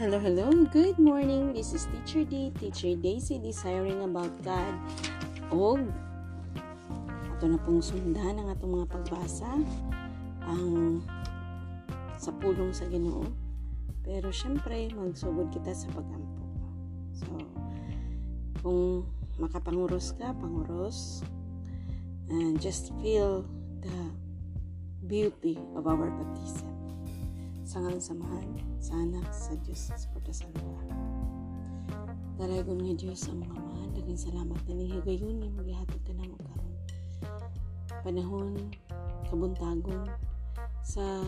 Hello, hello. Good morning. This is Teacher D, Teacher Daisy, Desiring About God. O, ito na pong sundan ang atong mga pagbasa. Ang sa pulong sa ginoo. Pero syempre, magsugod kita sa pagampo. So, kung makapanguros ka, panguros. And just feel the beauty of our baptism. Sangang samahan sa anak sa Diyos sa Porta lugar. Dalagon nga Diyos ang mga mahal. Dagang salamat na nihigayon niya maghihatod ka mo karon. Panahon, kabuntagon sa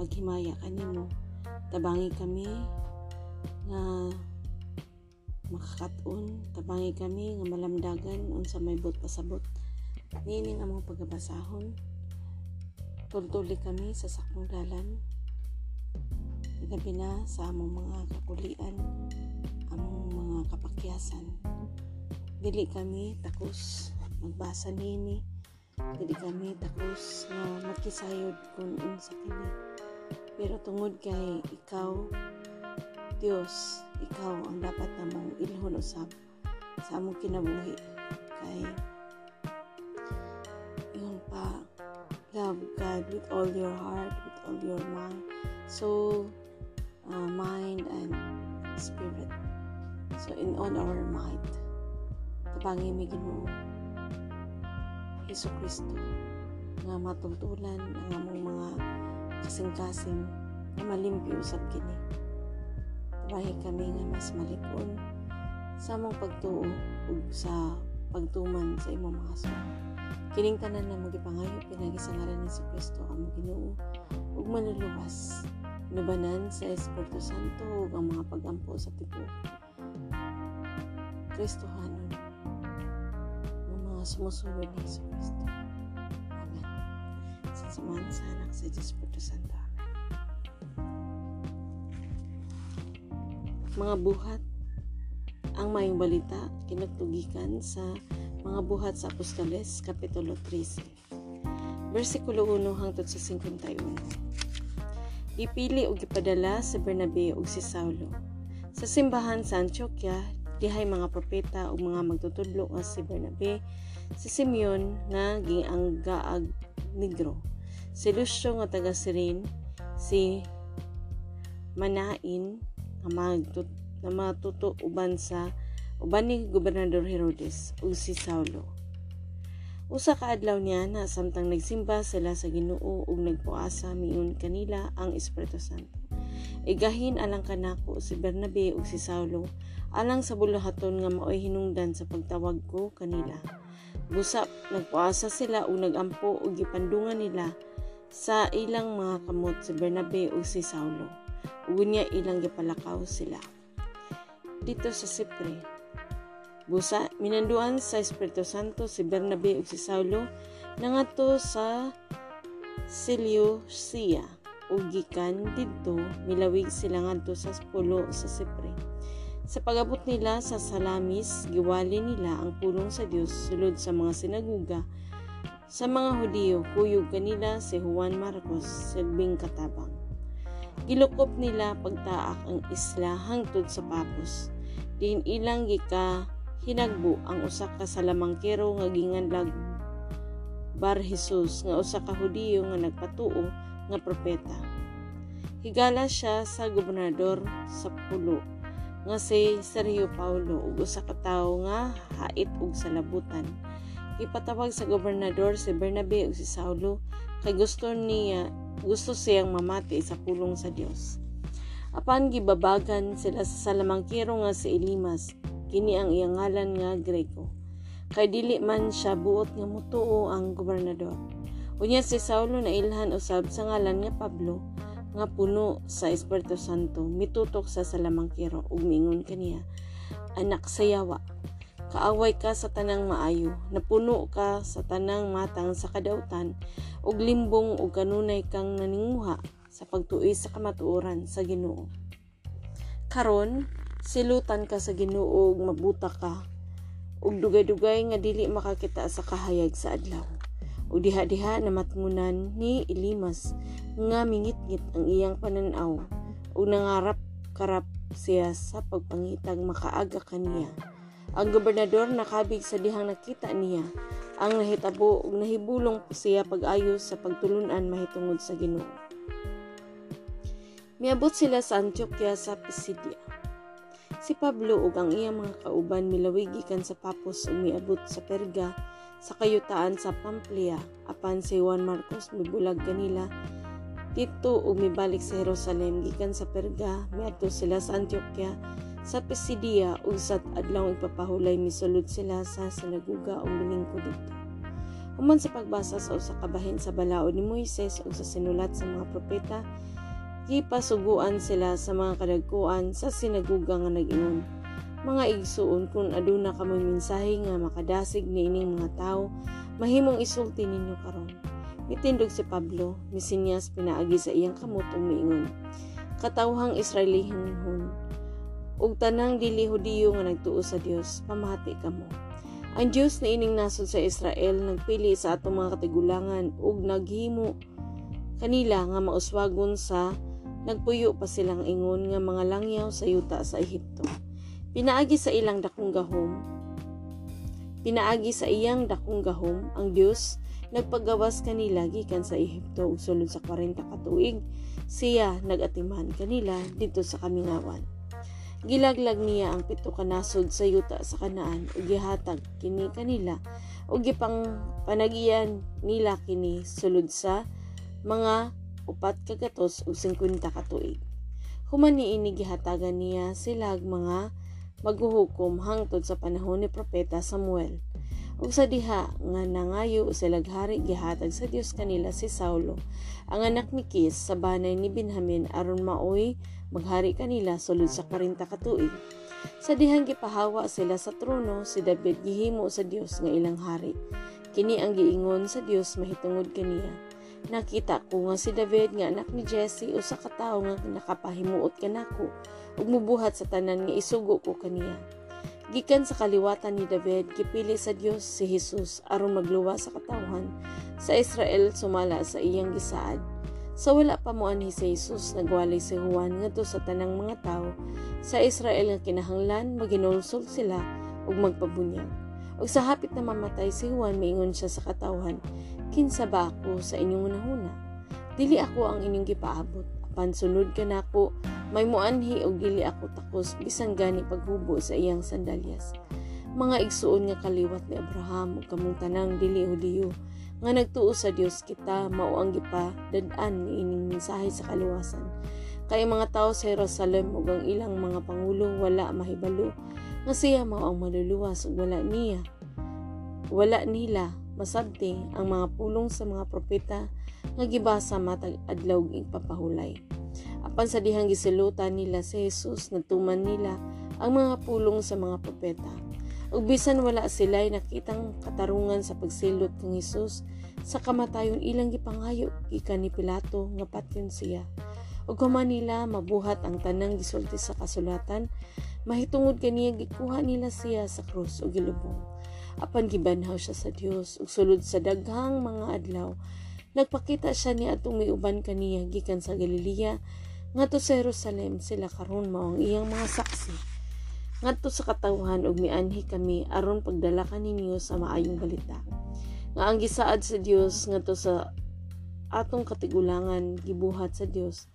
paghimaya kanimo. Tabangi kami nga makakaton tabangi kami nga malamdagan unsa may bot pasabot nining among pagabasahon tultuli kami sa sakong dalan Gabi na sa among mga kakulian, among mga kapakyasan. Dili kami takos magbasa nini. Dili kami takos nga magkisayod kung unsa kini. Pero tungod kay ikaw, Dios, ikaw ang dapat namong ilhon usab sa among kinabuhi. Kay yun pa, love God with all your heart, with all your mind. So, uh, mind and spirit. So in all our might, tabangi mi Ginoo Hesus Kristo nga matultulan ang among mga kasing-kasing na malimpyo usab kini. Tabangi kami nga mas malipon sa among pagtuo ug sa pagtuman sa imong mga suwa. Kining tanan na magipangayo pinagi sa ngalan ni Kristo ang Ginoo ug manluluwas Nabanan sa Espiritu Santo ang mga pagampo sa tibuok. Kristohanon ng mga sumusunod ni Yesu Kristo. Amen. Sa samahan sa anak sa Espiritu Santo. Amen. Mga buhat ang mayong balita kinagtugikan sa mga buhat sa Apostoles, Kapitulo 13. Versikulo 1 hangtod sa 51. Ipili og ipadala si Bernabe ug si Saulo. Sa simbahan sa Antioquia, dihay mga propeta ug mga magtutudlo nga si Bernabe, si Simeon nga gianggaag negro, si Lucio nga taga Sirin, si Manain nga magtut na matuto uban sa uban ni gobernador Herodes ug si Saulo. Usa ka adlaw niya na samtang nagsimba sila sa Ginoo ug nagpuasa miun kanila ang Espiritu Santo. Igahin alang kanako si Bernabe ug si Saulo alang sa buluhaton nga maoy hinungdan sa pagtawag ko kanila. Busap nagpuasa sila ug nagampo ug gipandungan nila sa ilang mga kamot si Bernabe ug si Saulo. Ug niya ilang gipalakaw sila. Dito sa Sipre, Busa, minanduan sa Espiritu Santo si Bernabe ug si Saulo nangato sa Seleucia ug gikan didto milawig sila ngadto sa pulo sa Sipre. Sa pagabot nila sa Salamis, giwali nila ang pulong sa Dios sulod sa mga sinaguga. Sa mga Hudiyo, kuyog kanila si Juan Marcos silbing katabang. Gilukop nila pagtaak ang isla hangtod sa Papos. Din ilang gika hinagbo ang usa ka salamangkero nga ginganlag Bar Jesus nga usa ka Hudiyo nga nagpatuo nga propeta. Higala siya sa gobernador sa pulo nga si Sergio Paulo ug usa ka tawo nga hait ug salabutan. Ipatawag sa gobernador si Bernabe ug si Saulo kay gusto niya gusto siyang mamati sa pulong sa Dios. Apan gibabagan sila sa salamangkero nga si Elimas kini ang iyang ngalan nga Grego. Kay dili man siya buot nga mutuo ang gobernador. Unya si Saulo na ilhan usab sa ngalan nga Pablo nga puno sa Espiritu Santo mitutok sa salamangkero ug mingon kaniya anak sa yawa kaaway ka sa tanang maayo napuno ka sa tanang matang sa kadautan ug limbong ug kanunay kang naninguha sa pagtuoy sa kamatuoran sa Ginoo karon silutan ka sa Ginoo ug mabuta ka ug dugay-dugay nga dili makakita sa kahayag sa adlaw ug diha-diha na matngunan ni Elimas nga mingit-ngit ang iyang pananaw ug nangarap karap siya sa pagpangitag makaaga kaniya. Ang gobernador nakabig sa dihang nakita niya ang nahitabo ug nahibulong siya pag-ayo sa pagtulunan mahitungod sa Ginoo. Miabot sila sa Antioquia sa Pisidia. Si Pablo ug ang iyang mga kauban milawig gikan sa Papos ug miabot sa Perga sa kayutaan sa Pamplia apan si Juan Marcos mibulag kanila dito ug mibalik sa Jerusalem gikan sa Perga miadto sila sa Antioquia sa Pisidia ug sa adlaw ipapahulay misulod sila sa sinaguga ug milingkod dito. Human sa pagbasa sa usa ka bahin sa balaod ni Moises ug sa sinulat sa mga propeta, gipasuguan sila sa mga kadagkuan sa sinaguga nga nag-ingon. Mga igsuon kung aduna ka mensahe nga makadasig niining mga tawo, mahimong isulti ninyo karon Mitindog si Pablo, misinyas pinaagi sa iyang kamot ug miingon. Katawhang Israelihon ug tanang dili Hudiyo nga nagtuo sa Dios, pamati kamo. Ang Dios na ining nasod sa Israel nagpili sa atong mga katigulangan ug naghimo kanila nga mauswagon sa nagpuyo pa silang ingon nga mga langyaw sa yuta sa Ehipto. Pinaagi sa ilang dakong gahom, pinaagi sa iyang dakong gahom ang Dios nagpagawas kanila gikan sa Ehipto ug sulod sa 40 ka tuig siya nagatiman kanila dito sa Kamingawan. Gilaglag niya ang pito ka nasod sa yuta sa kanaan ug gihatag kini kanila ug gipang panagiyan nila kini sulod sa mga upat ka gatos ug 50 ka tuig. Human niini gihatagan niya sila mga maghuhukom hangtod sa panahon ni propeta Samuel. Ug sa diha nga nangayo sila hari gihatag sa Dios kanila si Saulo ang anak ni Kis sa banay ni Benjamin aron maoy maghari kanila sulod sa 40 ka tuig. Sa dihang gipahawa sila sa trono si David gihimo sa Dios nga ilang hari. Kini ang giingon sa Dios mahitungod kaniya nakita ko nga si David nga anak ni Jesse usa ka tawo nga nakapahimuot kanako ug mubuhat sa tanan nga isugo ko kaniya Gikan sa kaliwatan ni David, gipili sa Dios si Jesus aron magluwa sa katawhan sa Israel sumala sa iyang gisaad. Sa wala pa mo ni si Jesus nagwalay si Juan ngadto sa tanang mga tawo sa Israel nga kinahanglan maginulsol sila ug magpabunyag. Ug sa hapit na mamatay si Juan miingon siya sa katawhan, kinsa ba ako sa inyong unahuna? Dili ako ang inyong gipaabot, apan sunod ka nako may muanhi og dili ako takos bisan gani paghubo sa iyang sandalyas. Mga igsuon nga kaliwat ni Abraham ug kamong tanang dili Hudiyo nga nagtuo sa Dios kita mao ang gipa dad-an ni ining mensahe sa kaluwasan. Kay mga tao sa Jerusalem ug ang ilang mga pangulo wala mahibalo nga siya mao ang maluluwas ug wala niya. Wala nila masabti ang mga pulong sa mga propeta nga gibasa matag adlaw ing papahulay. Apan sa dihang gisilutan nila si Jesus, natuman nila ang mga pulong sa mga propeta. Ug bisan wala sila nakitang katarungan sa pagsilot kang Jesus sa kamatayon ilang gipangayo gikan ni Pilato nga patyon siya. Ug human nila mabuhat ang tanang gisulti sa kasulatan, mahitungod kaniya gikuha nila siya sa krus ug gilubong. Apan gibanhaw siya sa Dios ug sulod sa daghang mga adlaw, nagpakita siya ni atong miuban kaniya gikan sa Galilea ngadto sa Jerusalem sila karon mao ang iyang mga saksi. Ngadto sa katawhan ug mianhi kami aron pagdala kaninyo sa maayong balita. Nga ang gisaad sa Dios ngadto sa atong katigulangan gibuhat sa Dios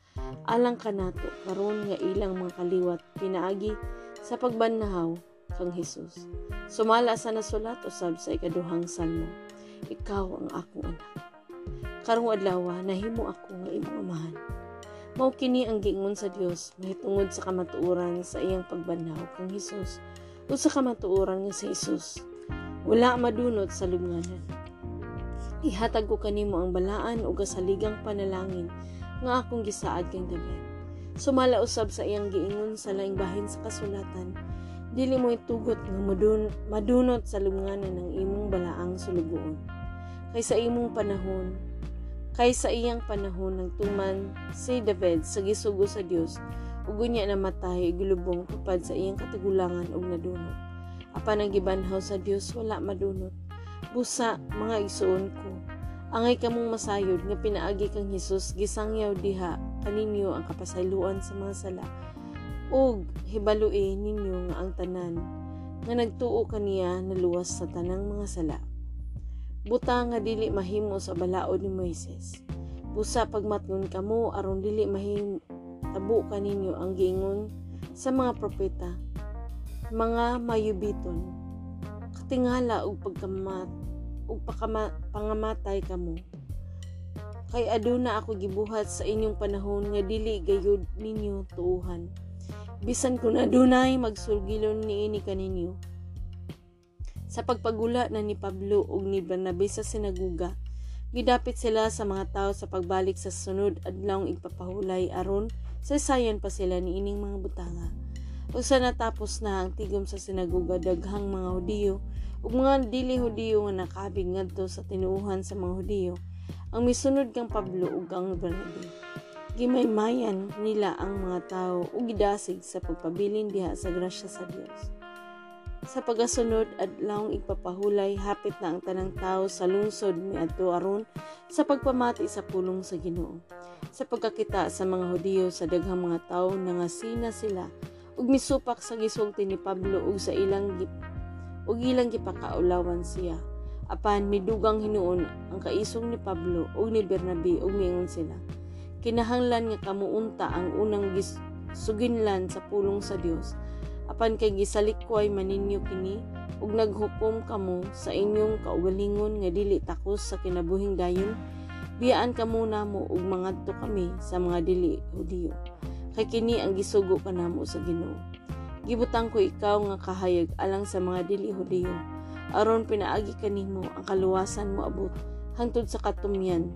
alang kanato karon nga ilang mga kaliwat pinaagi sa pagbanhaw kang Hesus sumala sa nasulat usab sa ikaduhang salmo ikaw ang akong anak karong adlaw nahimo ako nga imong amahan Mao kini ang gingon sa Dios mahitungod sa kamatuoran sa iyang pagbanhaw kang Hesus o sa kamatuoran nga si Hesus. Wala madunot sa lubnganan. Ihatag ko kanimo ang balaan o kasaligang panalangin nga akong gisaad kang David. Sumala usab sa iyang giingon sa laing bahin sa kasulatan, dili mo itugot nga madun madunot sa lubnganan ng imong balaang sulugoon. Kay sa imong panahon, Kay sa iyang panahon nagtuman si David sa gisugo sa Dios ug unya namatay gilubong tupad sa iyang katigulangan ug nadunot. Apan ang gibanhaw sa Dios wala madunot. Busa mga igsuon ko. Angay kamong masayod nga pinaagi kang Hesus gisangyaw diha kaninyo ang kapasayloan sa mga sala ug hibaluin ninyo nga ang tanan nga nagtuo kaniya naluwas sa tanang mga sala. Buta nga dili mahimo sa balaod ni Moises. Busa pagmatngon kamo aron dili mahim tabo kaninyo ang giingon sa mga propeta, mga mayubiton, katingala ug pagkamat ug pangamatay kamo. Kay aduna ako gibuhat sa inyong panahon nga dili gayud ninyo tuuhan bisan kung adunay magsulgilon niini kaninyo. Sa pagpagula na ni Pablo ug ni Bernabe sa sinaguga, gidapit sila sa mga tao sa pagbalik sa sunod adlawng igpapahulay aron sa sayan pa sila ni ining mga butanga. O sa natapos na ang tigom sa sinaguga daghang mga Hudiyo ug mga dili Hudiyo nga nakabig ngadto sa tinuuhan sa mga Hudiyo, ang misunod kang Pablo ug ang Bernabe gimaymayan nila ang mga tao ug gidasig sa pagpabilin diha sa grasya sa Dios. Sa pagasunod adlawng igpapahulay hapit na ang tanang tao sa lungsod miadto aron sa pagpamati sa pulong sa Ginoo. Sa pagkakita sa mga Hudiyo sa daghang mga tao nangasina sila ug misupak sa gisulti ni Pablo ug sa ilang gip ug ilang gipakaulawan siya. Apan midugang hinuon ang kaisong ni Pablo ug ni Bernabe ug miingon sila kinahanglan nga kamuunta ang unang suginlan sa pulong sa Dios apan kay gisalikway maninyo kini ug naghukom kamo sa inyong kaugalingon nga dili takos sa kinabuhing dayon. Biyaan kamo namo ug mangadto kami sa mga dili Hudiyo. Kay kini ang gisugo kanamo sa Ginoo. Gibutang ko ikaw nga kahayag alang sa mga dili Hudiyo. Aron pinaagi kanimo ang kaluwasan mo abot hangtod sa katumyan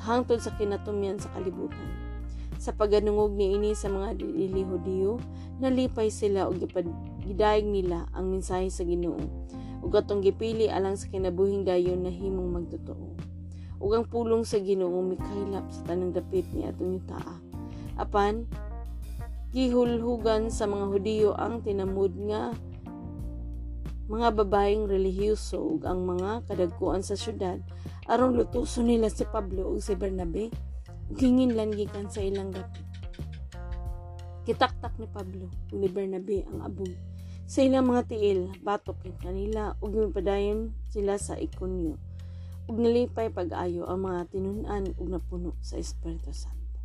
hangtod sa kinatumyan sa kalibutan. Sa paganungog ni ini sa mga dili Hudiyo, nalipay sila og gidayeg nila ang mensahe sa Ginoo ug atong gipili alang sa kinabuhing dayon na himong magtotoo. Ug ang pulong sa Ginoo mikaylap sa tanang dapit ni atong yutaa. Apan gihulhugan sa mga Hudiyo ang tinamud nga mga babaeng relihiyoso ug ang mga kadagkuan sa syudad aron lutuso nila si Pablo ug si Bernabe lang gikan sa ilang gabi. Kitaktak ni Pablo ug ni Bernabe ang abog sa ilang mga tiil, batok rin kanila ug mipadayon sila sa ikonyo ug nalipay pag-ayo ang mga tinunan ug napuno sa Espiritu Santo.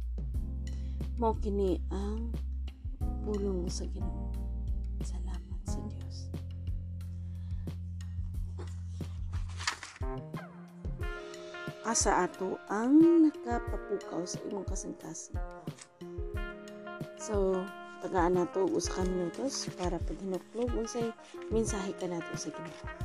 Mao kini ang pulong sa Ginoo. Asa ato ang nakapapukaw sa imong kasing-kasing. So, tagaan nato usa ka minutos para pag hinuklog unsay mensahe ka nato sa Ginoo.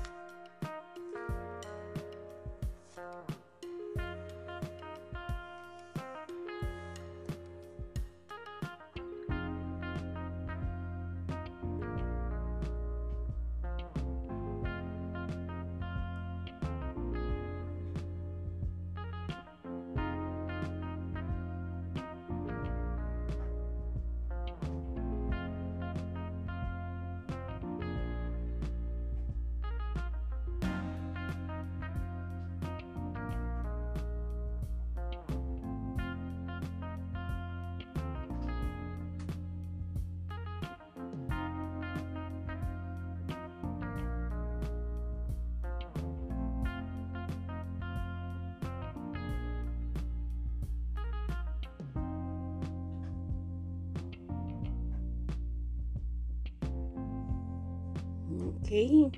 Okay.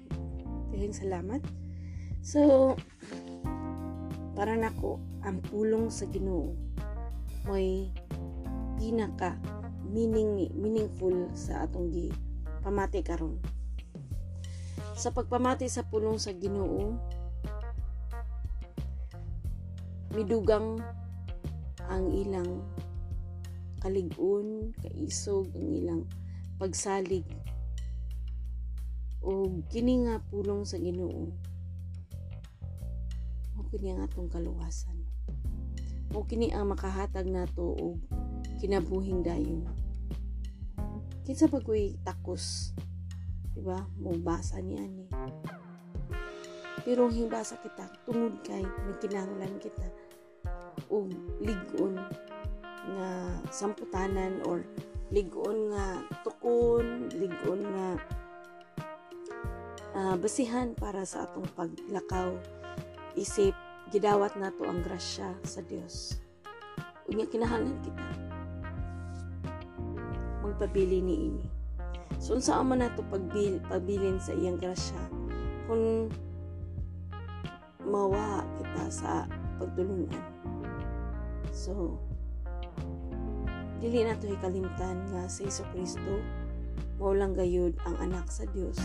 Daghang salamat. So, para nako ang pulong sa Ginoo mo'y pinaka meaning meaningful sa atong gi pamati karon. Sa pagpamati sa pulong sa Ginoo, midugang ang ilang kalig-on, kaisog, ang ilang pagsalig o kini nga pulong sa Ginoo. Mo kini ang atong kaluwasan. Mo kini ang makahatag nato og kinabuhing dayon. Kinsa ba ko'y takos? Diba? Mo basa ni pero hibasa kita tungod kay may kinahanglan kita og ligon nga samputanan or ligon nga tukon ligon nga ah, basihan para sa atong paglakaw. Isip gidawat nato ang grasya sa Dios unya kinahanglan kita. Magpabili ni ini. So unsa man nato pagbil pabilin sa iyang grasya? Kung mawa kita sa pagtulungan so dili nato hikalimtan nga si Hesus Kristo. Mao lang gayud ang anak sa Dios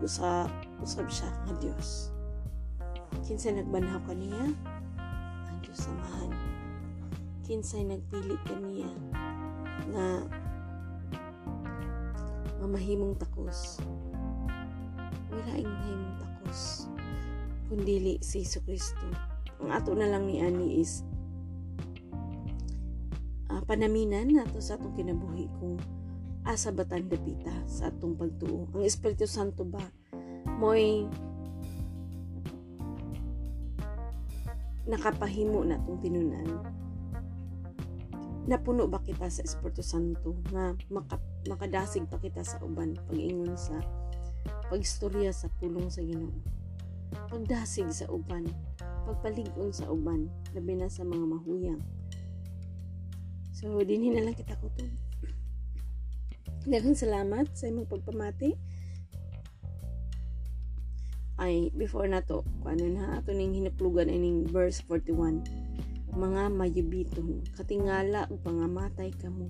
usa usab siya nga Dios kinsay nagbanhaw kaniya ang Dios samahan kinsay nagpili kaniya nga mamahimong takos? Wala ing mahimong takos kundili si Hesus Kristo. Ang ato na lang ni ani is ah, panaminan nato sa atong kinabuhi kung asa batan dapita sa atong pagtuo. Ang Espiritu Santo ba mo'y nakapahimo na itong tinunan. Napuno ba kita sa Espiritu Santo nga maka, makadasig pa kita sa uban pag-ingon sa pagstorya sa pulong sa Ginoo. Pagdasig sa uban, pagpalig-on sa uban, labi na sa mga mahuyang. So, dinhin na lang kita ko to. Daghang salamat sa imong pagpamati. Ay, before na to, ano na, ato ning hinaplugan ining verse 41. Mga mayubiton, katingala ug pangamatay kamo.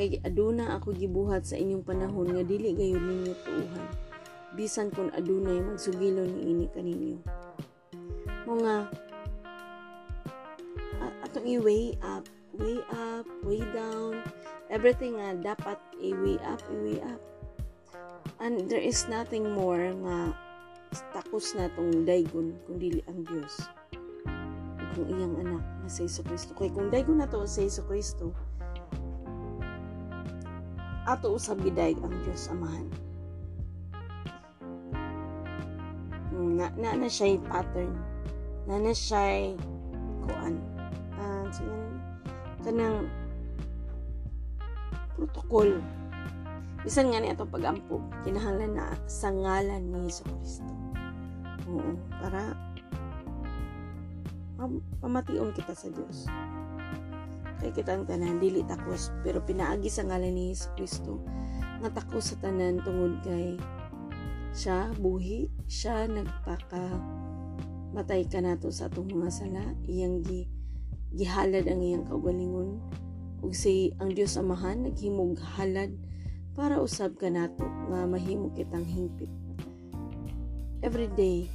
Kay aduna ako gibuhat sa inyong panahon nga dili gayon ninyo tuuhan. Bisan kun adunay magsugilo ni ini kaninyo. Mga a- atong i-way up, way up, way down, everything nga dapat i-way up, i-way up. And there is nothing more nga takos na tong daygon kung dili ang Dios. Kung iyang anak na si Yesu Kristo. Kay kung daygon na to si Yesu Kristo, ato usab giday ang Dios amahan. Na, na, na siya pattern. Na na siya kuan. Ah, so yan, kanang protocol. Bisan nga ni atong pag-ampog, kinahanglan na sa ngalan ni Hesus Kristo. Oo, para pam- pamation kita sa Dios. Kay kitang tanan dili takos pero pinaagi sa ngalan ni Hesus Kristo nga takos sa tanan tungod kay siya buhi, siya nagpaka matay ka nato sa atong mga sala, iyang gi gihalad ang iyang kaugalingon ug si ang Dios Amahan naghimog halad para usab ka nato nga mahimo kitang hingpit. Every day,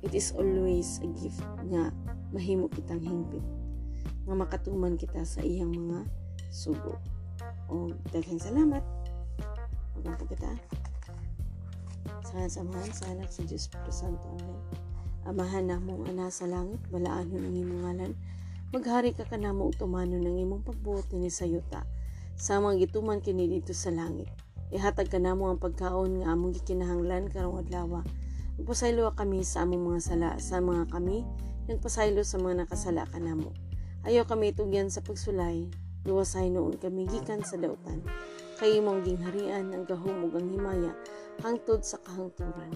it is always a gift nga mahimo kitang hingpit nga makatuman kita sa iyang mga sugo. O daghang salamat. Magampo kita. Sa samahan sa anak sa Diyos Santo. Amen. Amahan na mong ana sa langit, balaan mo ng imong ngalan. Maghari ka kanamo ug tumano ng imong pagbuot ni sa yuta. Sa mga gituman kini dito sa langit. Ihatag ka namo ang pagkaon nga among gikinahanglan karong adlaw. Magpasaylo kami sa among mga sala sa mga kami nagpasaylo sa mga nakasala kanamo. Ayaw kami tugyan sa pagsulay, luwasay noon kami gikan sa dautan. Kay imong gingharian ang gahum ug ang himaya hangtod sa kahangturan.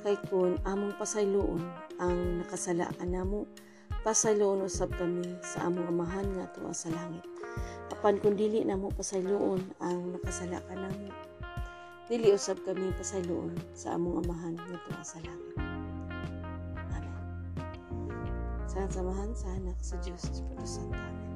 Kay kun among pasayloon ang nakasala kanamo, pasayloon usab kami sa among amahan nga tuwa sa langit. Apan kung dili namo pasayloon ang nakasala kanamo, dili usab kami pasayloon sa among amahan nga tuwa sa langit. Amen. Sa samahan sa anak sa Diyos Espiritu Santo.